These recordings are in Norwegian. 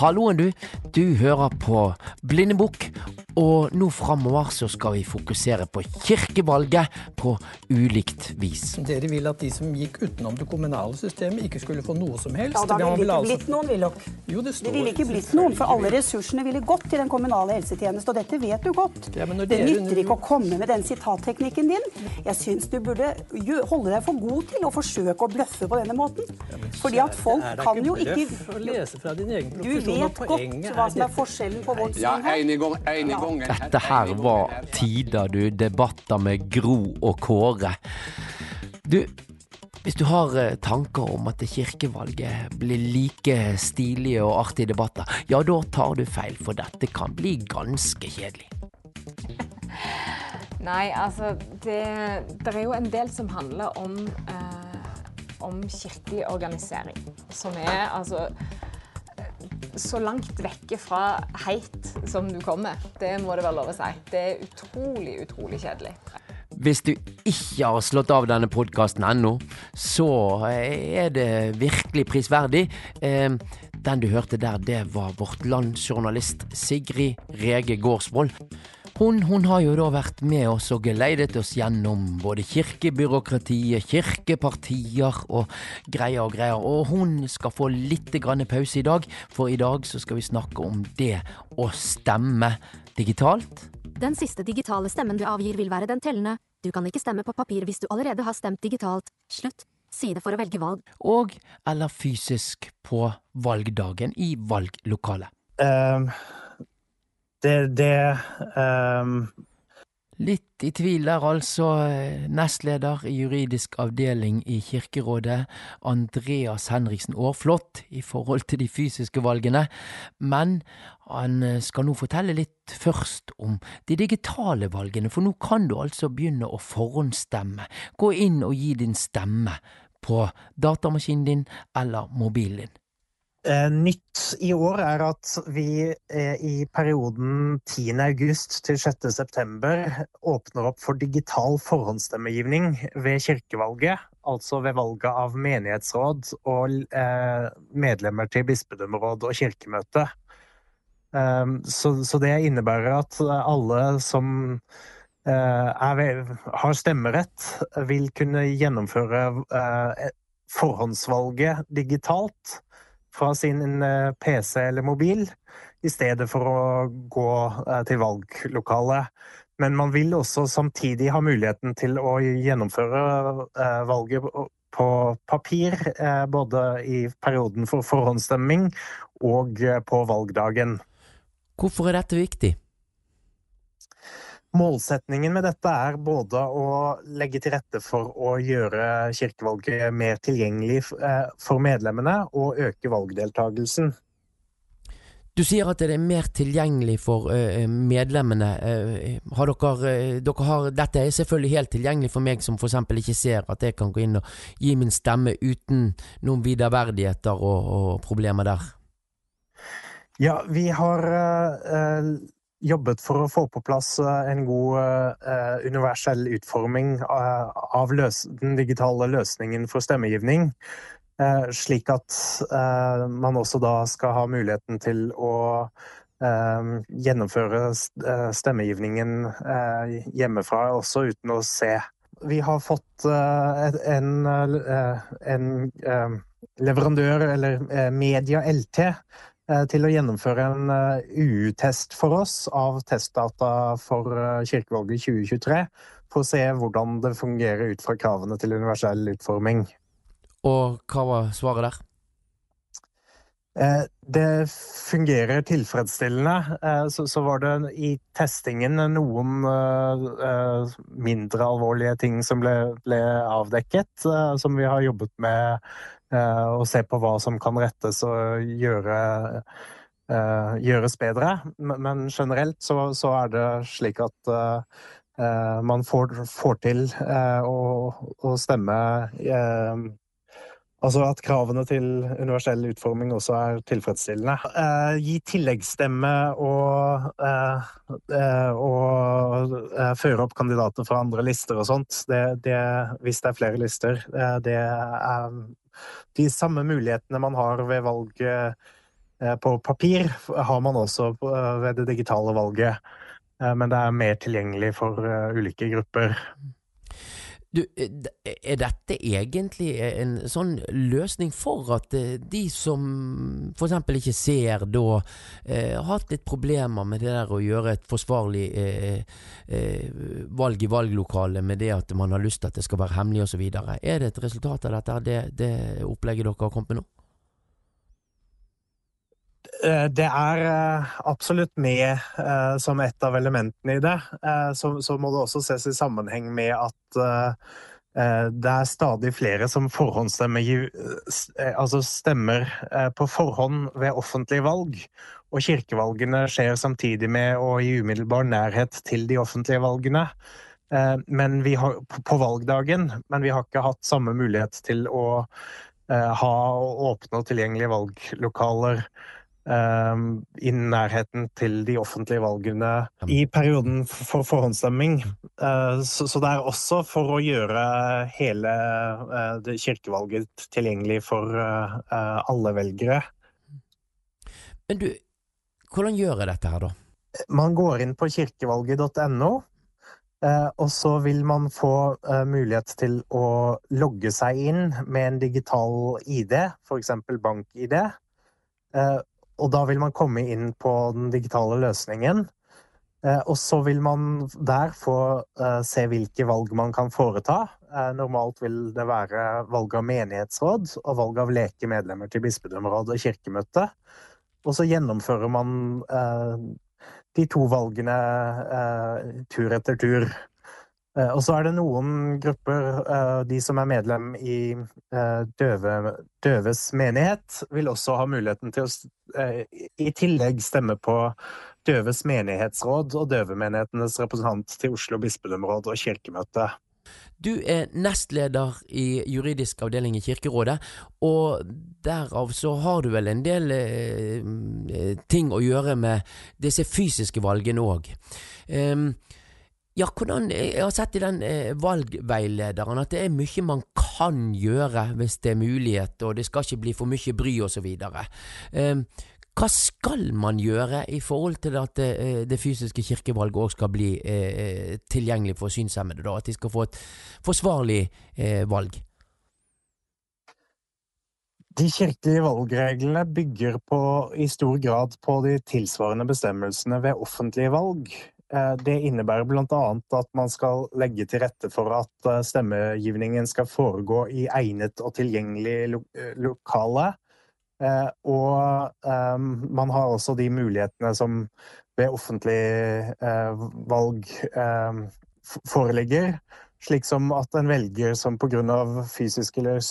Halloen, du. Du hører på Blindebukk. Og nå framover så skal vi fokusere på kirkevalget på ulikt vis. Dere vil at de som gikk utenom det kommunale systemet, ikke skulle få noe som helst? Ja, da ville det ikke altså- blitt noen, Willoch. Jo, det Det ville ikke blitt noen, for alle ressursene ville gått til den kommunale helsetjeneste, og dette vet du godt. Ja, men når det nytter ikke å komme med den sitatteknikken din. Jeg syns du burde holde deg for god til å forsøke å bløffe på denne måten. Fordi at folk kan jo ikke Du vet godt hva som er forskjellen på vårt Ja, syn her. Ja, enig gang, en i gangen. Dette her var tider, du. Debatter med Gro og Kåre. Du, hvis du har eh, tanker om at kirkevalget blir like stilige og artige debatter, ja, da tar du feil, for dette kan bli ganske kjedelig. Nei, altså det, det er jo en del som handler om, eh, om kirkelig organisering. Som er altså så langt vekke fra heit som du kommer. Det må det være lov å si. Det er utrolig, utrolig kjedelig. Hvis du ikke har slått av denne podkasten ennå, så er det virkelig prisverdig. Eh, Den du hørte der, det var vårt landsjournalist Sigrid Rege Gårdsvold. Hun, hun har jo da vært med oss og geleidet oss gjennom både kirkebyråkratiet, kirkepartier og greier og greier. Og hun skal få litt grann pause i dag, for i dag så skal vi snakke om det å stemme digitalt. Den siste digitale stemmen du avgir vil være den tellende. Du kan ikke stemme på papir hvis du allerede har stemt digitalt. Slutt. Side for å velge valg. og eller fysisk på valgdagen i valglokalet. Ehm, det det um... Litt i tvil er altså. Nestleder i juridisk avdeling i Kirkerådet, Andreas Henriksen Aarflot, i forhold til de fysiske valgene. Men han eh, skal nå fortelle litt først om de digitale valgene, for nå kan du altså begynne å forhåndsstemme. Gå inn og gi din stemme på datamaskinen din eller mobilen din. Eh, Nytt i år er at vi eh, i perioden 10. august til 6. september åpner opp for digital forhåndsstemmegivning ved kirkevalget. Altså ved valget av menighetsråd og eh, medlemmer til bispedømmeråd og kirkemøte. Så, det innebærer at alle som er, har stemmerett, vil kunne gjennomføre forhåndsvalget digitalt fra sin eh, PC eller mobil, i stedet for å gå eh, til valglokalet. Men man vil også samtidig ha muligheten til å gjennomføre eh, valget på papir, både i perioden for forhåndsstemming og på valgdagen. Hvorfor er dette viktig? Målsetningen med dette er både å legge til rette for å gjøre kirkevalget mer tilgjengelig eh, for medlemmene, og øke valgdeltagelsen. Du sier at det er mer tilgjengelig for eh, medlemmene. Eh, har dere, dere har, dette er selvfølgelig helt tilgjengelig for meg som f.eks. ikke ser at jeg kan gå inn og gi min stemme uten noen viderverdigheter og, og problemer der. Ja, vi har jobbet for å få på plass eh, en god uh, universell utforming eh, av løs den digitale løsningen for stemmegivning. Uh, slik at uh, man også da skal ha muligheten til å gjennomføre stemmegivningen hjemmefra også uten å se. Vi har fått en, en leverandør, eller Media LT, til å gjennomføre en eh, UU-test for oss av testdata for eh, kirkevalget 2023, for å se hvordan det fungerer ut fra kravene til universell utforming. Og hva var svaret der? Eh, Det fungerer tilfredsstillende. Eh, Så, var det i testingen noen eh, mindre alvorlige ting som ble, avdekket, som vi har jobbet med å se på hva som kan rettes og gjøre, gjøres bedre. Men generelt så, er det slik at man får, til å, stemme Altså at kravene til universell utforming også er tilfredsstillende. Eh, gi tilleggsstemme og, eh, eh, og eh, føre opp kandidater fra andre lister og sånt, det, det, hvis det er flere lister, eh, det er de samme mulighetene man har ved valget på papir har man også ved det digitale valget, men det er mer tilgjengelig for ulike grupper. Du, eh, er dette egentlig en sånn løsning for at eh, de som f.eks. ikke ser da, eh, har hatt litt problemer med det der å gjøre et forsvarlig eh, eh, valg i valglokalet med det at man har lyst til at det skal være hemmelig osv. Er det et resultat av dette, det, det opplegget dere har kommet med nå? Eh, det er eh, absolutt med eh, som et av elementene i det. Så, må det også ses i sammenheng med at det er stadig flere som forhåndsstemmer altså stemmer på forhånd ved offentlige valg. Og kirkevalgene skjer samtidig med og i umiddelbar nærhet til de offentlige valgene. Har, på valgdagen, men vi har ikke hatt samme mulighet til å ha åpne og tilgjengelige valglokaler i nærheten til de offentlige valgene i perioden for forhåndsstemming. Uh, så, så, det er også for å gjøre hele uh, kirkevalget tilgjengelig for uh, alle velgere. Men du, hvordan gjør jeg dette her, da? Man går inn på kirkevalget.no. Og så vil man få mulighet til å logge seg inn med en digital ID, f.eks. bank-ID. Og da vil man komme inn på den digitale løsningen. Eh, og så vil man der få eh, se hvilke valg man kan foreta. Eh, normalt vil det være valg av menighetsråd og valg av leke medlemmer til bispedømmeråd og kirkemøte. Og så gjennomfører man de to valgene tur etter tur. Eh, og så er det noen grupper, eh, de som er medlem i eh, døve, døves menighet, vil også ha muligheten til å i tillegg stemme på døves menighetsråd og døvemenighetenes representant til Oslo bispedømmeråd og kirkemøte. Du er nestleder i juridisk avdeling i Kirkerådet, og derav så har du vel en del eh, ting å gjøre med disse fysiske valgene òg. Um, ja, hvordan Jeg har sett i den eh, valgveilederen at det er mye man kan gjøre hvis det er mulighet, og det skal ikke bli for mye bry osv. Eh, hva skal man gjøre i forhold til at det, eh, det fysiske kirkevalget òg skal bli eh, tilgjengelig for synshemmede? Da? At de skal få et forsvarlig eh, valg? De kirkelige valgreglene bygger på, i stor grad på de tilsvarende bestemmelsene ved offentlige valg. Eh, det innebærer bl.a. at man skal legge til rette for at eh, stemmegivningen skal foregå i egnet og tilgjengelig lo lokale. Og man har også de mulighetene som ved offentlig valg foreligger, slik som at en velger som pga. fysisk eller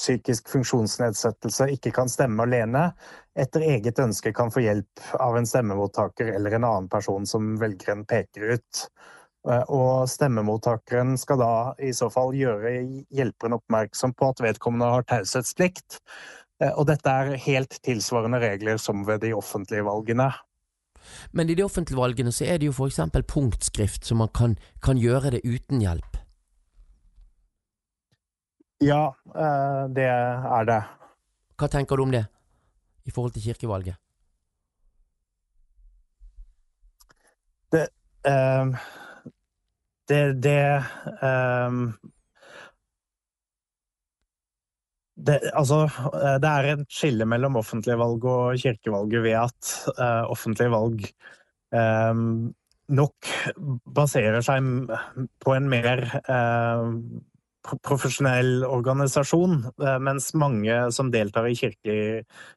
psykisk funksjonsnedsettelse ikke kan stemme alene, etter eget ønske kan få hjelp av en stemmemottaker eller en annen person som velgeren peker ut. Eh, og stemmemottakeren skal da i så fall gjøre hjelperen oppmerksom på at vedkommende har taushetsplikt. Eh, og dette er helt tilsvarende regler som ved de offentlige valgene. Men i de offentlige valgene så er det jo f.eks. punktskrift, så man kan, kan gjøre det uten hjelp. Ja, eh, det er det. Hva tenker du om det, i forhold til kirkevalget? Det um, Det, det, um, det Altså, det er et skille mellom offentlige valg og kirkevalget ved at uh, offentlige valg um, nok baserer seg på en mer uh, profesjonell organisasjon, eh, mens mange som deltar i kirke,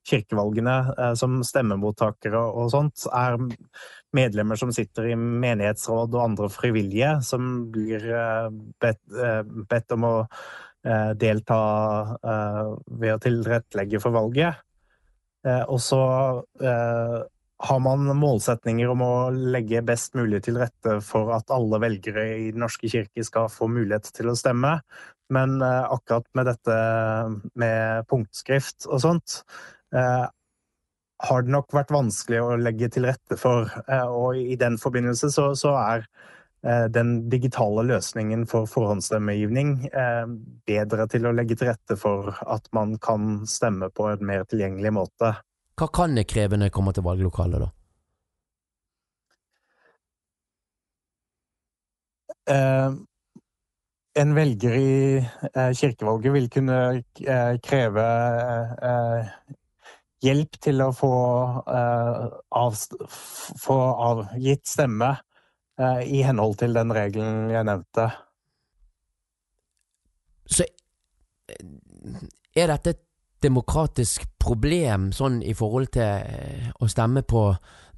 kirkevalgene eh, som stemmemottakere og sånt, er medlemmer som sitter i menighetsråd og andre frivillige, som blir eh, bedt, bedt om å delta ved å tilrettelegge for valget. Og så har man målsetninger om å legge best mulig til rette for at alle velgere i Den norske kirke skal få mulighet til å stemme, men eh, akkurat med dette med punktskrift og sånt eh, har det nok vært vanskelig å legge til rette for. Eh, og i den forbindelse så, så er den digitale løsningen for forhåndsstemmegivning bedre til å legge til rette for at man kan stemme på en mer tilgjengelig måte. Hva kan jeg kreve når jeg kommer til valglokalet, da? Eh, en velger i eh, kirkevalget vil kunne eh, kreve eh, hjelp til å få, eh, avst- få avgitt stemme eh, i henhold til den regelen jeg nevnte. Så er dette et demokratisk problem sånn i forhold til eh, å stemme på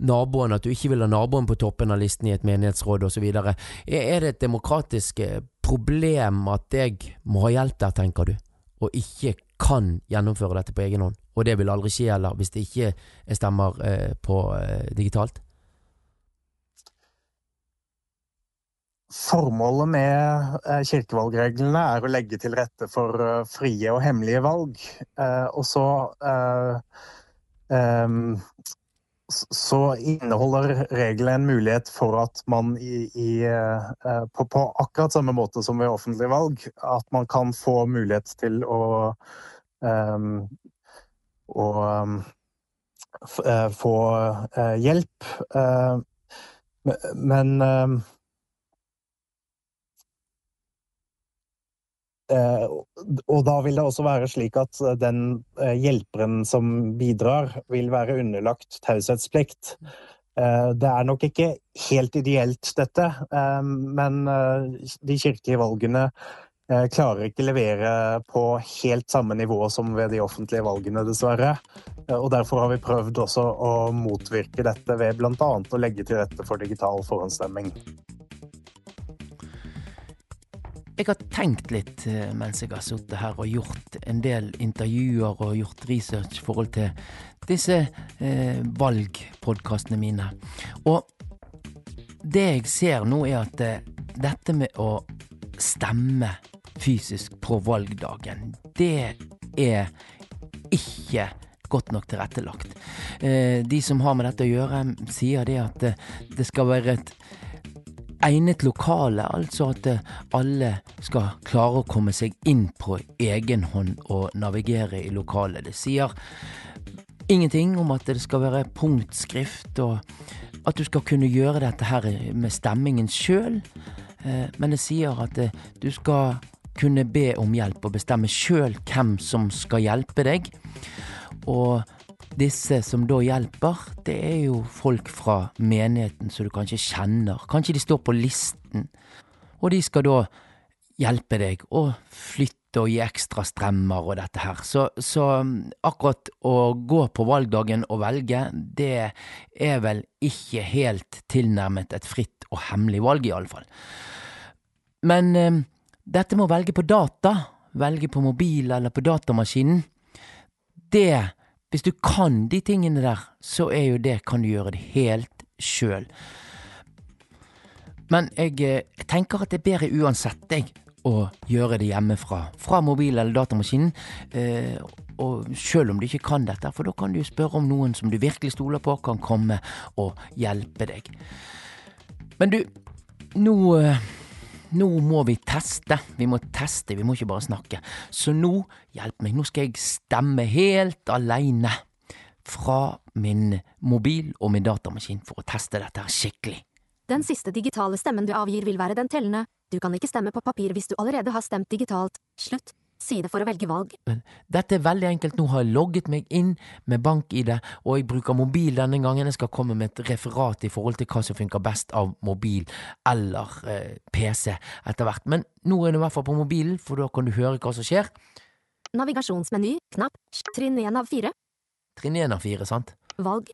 naboen, at du ikke vil ha naboen på toppen av listen i et menighetsråd osv. Er det et demokratisk eh, problem at jeg må ha hjelp der, tenker du, og ikke kan gjennomføre dette på egen hånd? Og det vil aldri skje heller, hvis det ikke er stemmer eh, på digitalt? Formålet med eh, kirkevalgreglene er å legge til rette for eh, frie og hemmelige valg. Eh, Og så eh, em, s- så inneholder reglene en mulighet for at man i, i, på, på akkurat samme måte som ved offentlige valg, at man kan få mulighet til å å em, f- eh, få hjelp. Men em, Eh, og da vil det også være slik at den eh, hjelperen som bidrar, vil være underlagt taushetsplikt. Eh, det er nok ikke helt ideelt, dette, eh, men eh, de kirkelige valgene eh, klarer ikke levere på helt samme nivå som ved de offentlige valgene, dessverre. Eh, og derfor har vi prøvd også å motvirke dette ved bl.a. å legge til rette for digital forhåndsstemming. Jeg har tenkt litt eh, mens jeg har sittet her og gjort en del intervjuer og gjort research i forhold til disse eh, valgpodkastene mine. Og det jeg ser nå, er at eh, dette med å stemme fysisk på valgdagen, det er ikke godt nok tilrettelagt. Eh, de som har med dette å gjøre, sier det at eh, det skal være et egnet lokale, altså at eh, alle skal klare å komme seg inn på egen hånd og navigere i lokalet. Det sier ingenting om at det skal være punktskrift, og at du skal kunne gjøre dette her med stemmingen sjøl, men det sier at eh, du skal kunne be om hjelp og bestemme sjøl hvem som skal hjelpe deg. Og disse som da hjelper, det er jo folk fra menigheten som du kanskje kjenner. Kanskje de står på listen, og de skal da hjelpe deg å flytte og gi ekstra strømmer og dette her. Så, så akkurat å gå på valgdagen og velge, det er vel ikke helt tilnærmet et fritt og hemmelig valg, i alle fall. Men eh, dette med å velge på data, velge på mobil eller på datamaskinen, det hvis du kan de tingene der, så er jo det, kan du gjøre det helt sjøl. Men jeg, eh, jeg tenker at det er bedre uansett, jeg, å gjøre det hjemmefra. Fra mobil eller datamaskinen. Eh, og sjøl om du ikke kan dette, for da kan du spørre om noen som du virkelig stoler på, kan komme og hjelpe deg. Men du, nå eh, nå må vi teste. Vi må teste, vi må ikke bare snakke. Så nå, hjelp meg, nå skal jeg stemme helt aleine fra min mobil og min datamaskin for å teste dette skikkelig. Den siste digitale stemmen du avgir vil være den tellende. Du kan ikke stemme på papir hvis du allerede har stemt digitalt. Slutt. Side for å velge valg. Men dette er veldig enkelt. Nå har jeg logget meg inn med bank-ID, og jeg bruker mobil denne gangen. Jeg skal komme med et referat i forhold til hva som funker best av mobil eller eh, PC etter hvert. Men nå er det i hvert fall på mobilen, for da kan du høre hva som skjer. Navigasjonsmeny, knapp, trinn én av fire. Trinn én av fire, sant? Valg.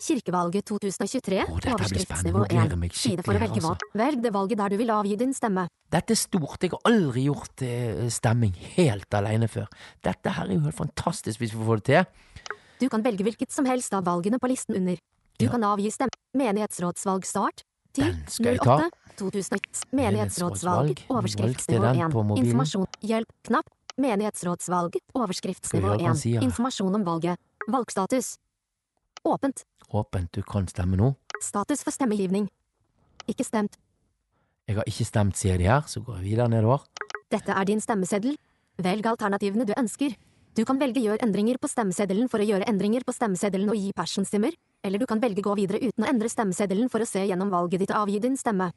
Kirkevalget 2023, Å, dette overskriftsnivå spennende. Nå gleder 1. Side for å velge altså. valg. Velg det valget der du vil avgi din stemme. Dette er stort. Jeg har aldri gjort eh, stemming helt alene før. Dette her er jo helt fantastisk hvis vi får det til. Du kan velge hvilket som helst av valgene på listen under. Du Ja. kan avgi stemme. Menighetsrådsvalg start. 10, Den skal jeg ta. 08, 2001. Menighetsrådsvalg. Overskriftsnivå Valgte den på 1. Informasjon. Hjelp. Knapp. Menighetsrådsvalg. Overskriftsnivå Skal vi høre 1. Informasjon om valget. Valgstatus. Åpent. Åpent, du kan stemme nå. Status for stemmegivning. Ikke stemt. Jeg har ikke stemt, sier de her, så går jeg videre nedover. Dette er din stemmeseddel. Velg alternativene du ønsker. Du kan velge gjør endringer på stemmeseddelen for å gjøre endringer på stemmeseddelen og gi personstemmer, eller du kan velge gå videre uten å endre stemmeseddelen for å se gjennom valget ditt og avgi din stemme.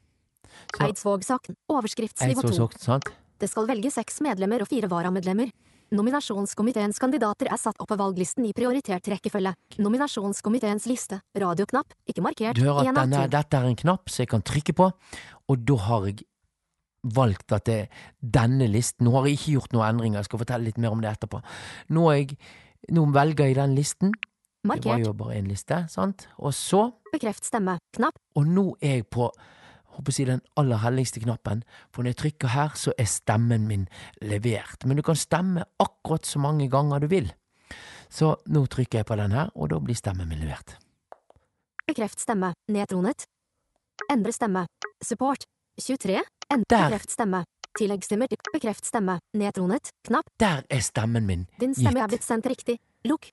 Eidsvåg-saken, overskriftsnivå Eidsvåg 2. Sant? Det skal velge seks medlemmer og fire varamedlemmer. Nominasjonskomiteens kandidater er satt opp på valglisten i prioritert rekkefølge. Nominasjonskomiteens liste, radioknapp, ikke markert, Du hører at denne, dette er en knapp som jeg kan trykke på, og da har jeg valgt at det er denne listen Nå har jeg ikke gjort noen endringer, jeg skal fortelle litt mer om det etterpå. Nå, jeg, nå velger jeg den listen. Markert. Det var jo bare én liste, sant? Og så bekreft stemme, knapp, Og nå er jeg på håper jeg å si den aller helligste knappen, for når jeg trykker her, så er stemmen min levert. Men du kan stemme akkurat så mange ganger du vil. Så nå trykker jeg på den her, og da blir stemmen min levert. bekreft stemme, nedtronet. Endre stemme, support, 23, endre Der. bekreft stemme. Tilleggsstemmer til bekreft stemme, nedtronet, knapp, Der er stemmen min gitt. din stemme er blitt sendt riktig, lukk.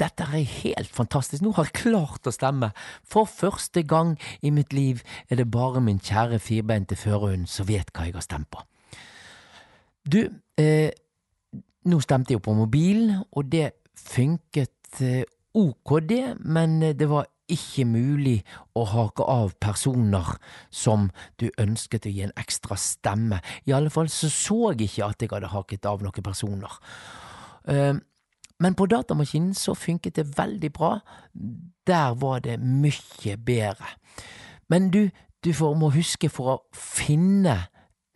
Dette er helt fantastisk. Nå har jeg klart å stemme. For første gang i mitt liv er det bare min kjære firbeinte førerhund som vet hva jeg har stemt på. Du, eh, nå stemte jeg jo på mobilen, og det funket eh, ok, det, men eh, det var ikke mulig å hake av personer som du ønsket å gi en ekstra stemme. I alle fall så så jeg ikke at jeg hadde haket av noen personer. Eh, men på datamaskinen så funket det veldig bra. Der var det mye bedre. Men du, du får, må huske for å finne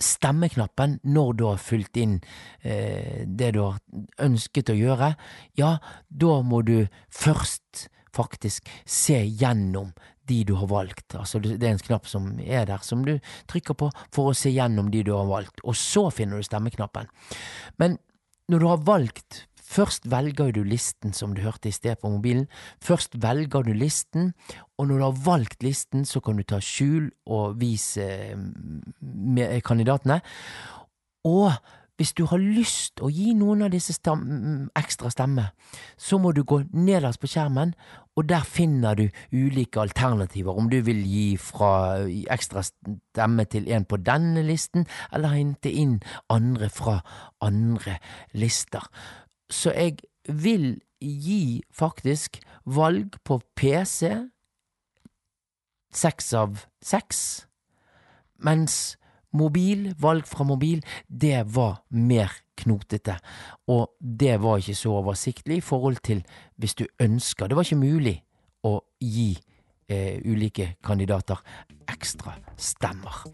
stemmeknappen når du har fulgt inn eh, det du har ønsket å gjøre, ja, da må du først faktisk se gjennom de du har valgt. Altså det er en knapp som er der, som du trykker på for å se gjennom de du har valgt, og så finner du stemmeknappen. Men når du har valgt Først velger du listen som du hørte i sted på mobilen. Først velger du listen, og når du har valgt listen, så kan du ta skjul og vise eh, med kandidatene. Og hvis du har lyst å gi noen av disse stem ekstra stemme, så må du gå nederst på skjermen, og der finner du ulike alternativer. Om du vil gi fra ekstra stemme til en på denne listen, eller hente inn andre fra andre lister. Så jeg vil gi faktisk valg på PC seks av seks, mens mobil, valg fra mobil, det var mer knotete, og det var ikke så oversiktlig i forhold til hvis du ønsker. Det var ikke mulig å gi eh, ulike kandidater ekstra stemmer.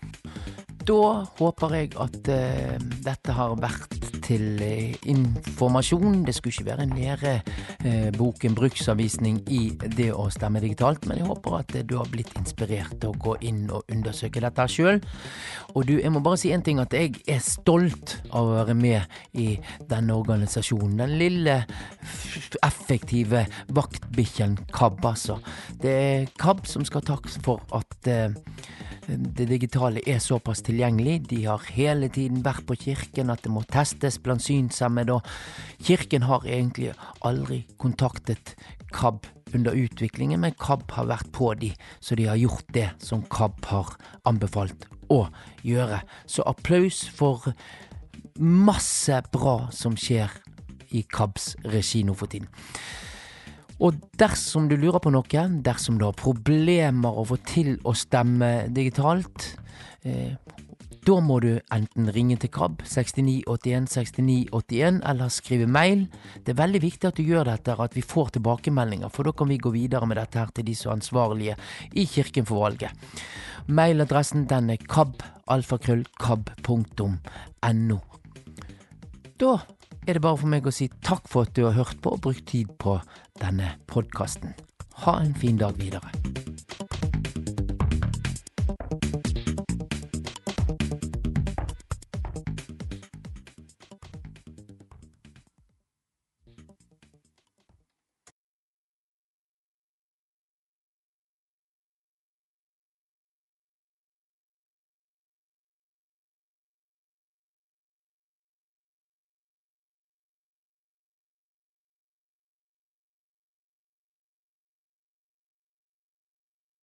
Da håper jeg at eh, dette har vært til eh, informasjon. Det skulle ikke være en lærebok, en bruksanvisning i det å stemme digitalt, men jeg håper at eh, du har blitt inspirert til å gå inn og undersøke dette sjøl. Og du, jeg må bare si en ting, at jeg er stolt av å være med i denne organisasjonen. Den lille, effektive vaktbikkjen KAB, altså. Det er KAB som skal takke for at eh, det digitale er såpass tilgjengelig. De har hele tiden vært på kirken at det må testes blant synshemmede, kirken har egentlig aldri kontaktet KAB under utviklingen, men KAB har vært på de, så de har gjort det som KAB har anbefalt å gjøre. Så applaus for masse bra som skjer i KABs regi nå for tiden. Og dersom du lurer på noe, dersom du har problemer å få til å stemme digitalt, eh, da må du enten ringe til KAB 6981 6981 eller skrive mail. Det er veldig viktig at du gjør dette, at vi får tilbakemeldinger, for da kan vi gå videre med dette her til de som er ansvarlige i Kirken for valget. Mailadressen den er kab.alfakrøll.kab.no. Da er det bare for meg å si takk for at du har hørt på og brukt tid på denne podkasten. Ha en fin dag videre.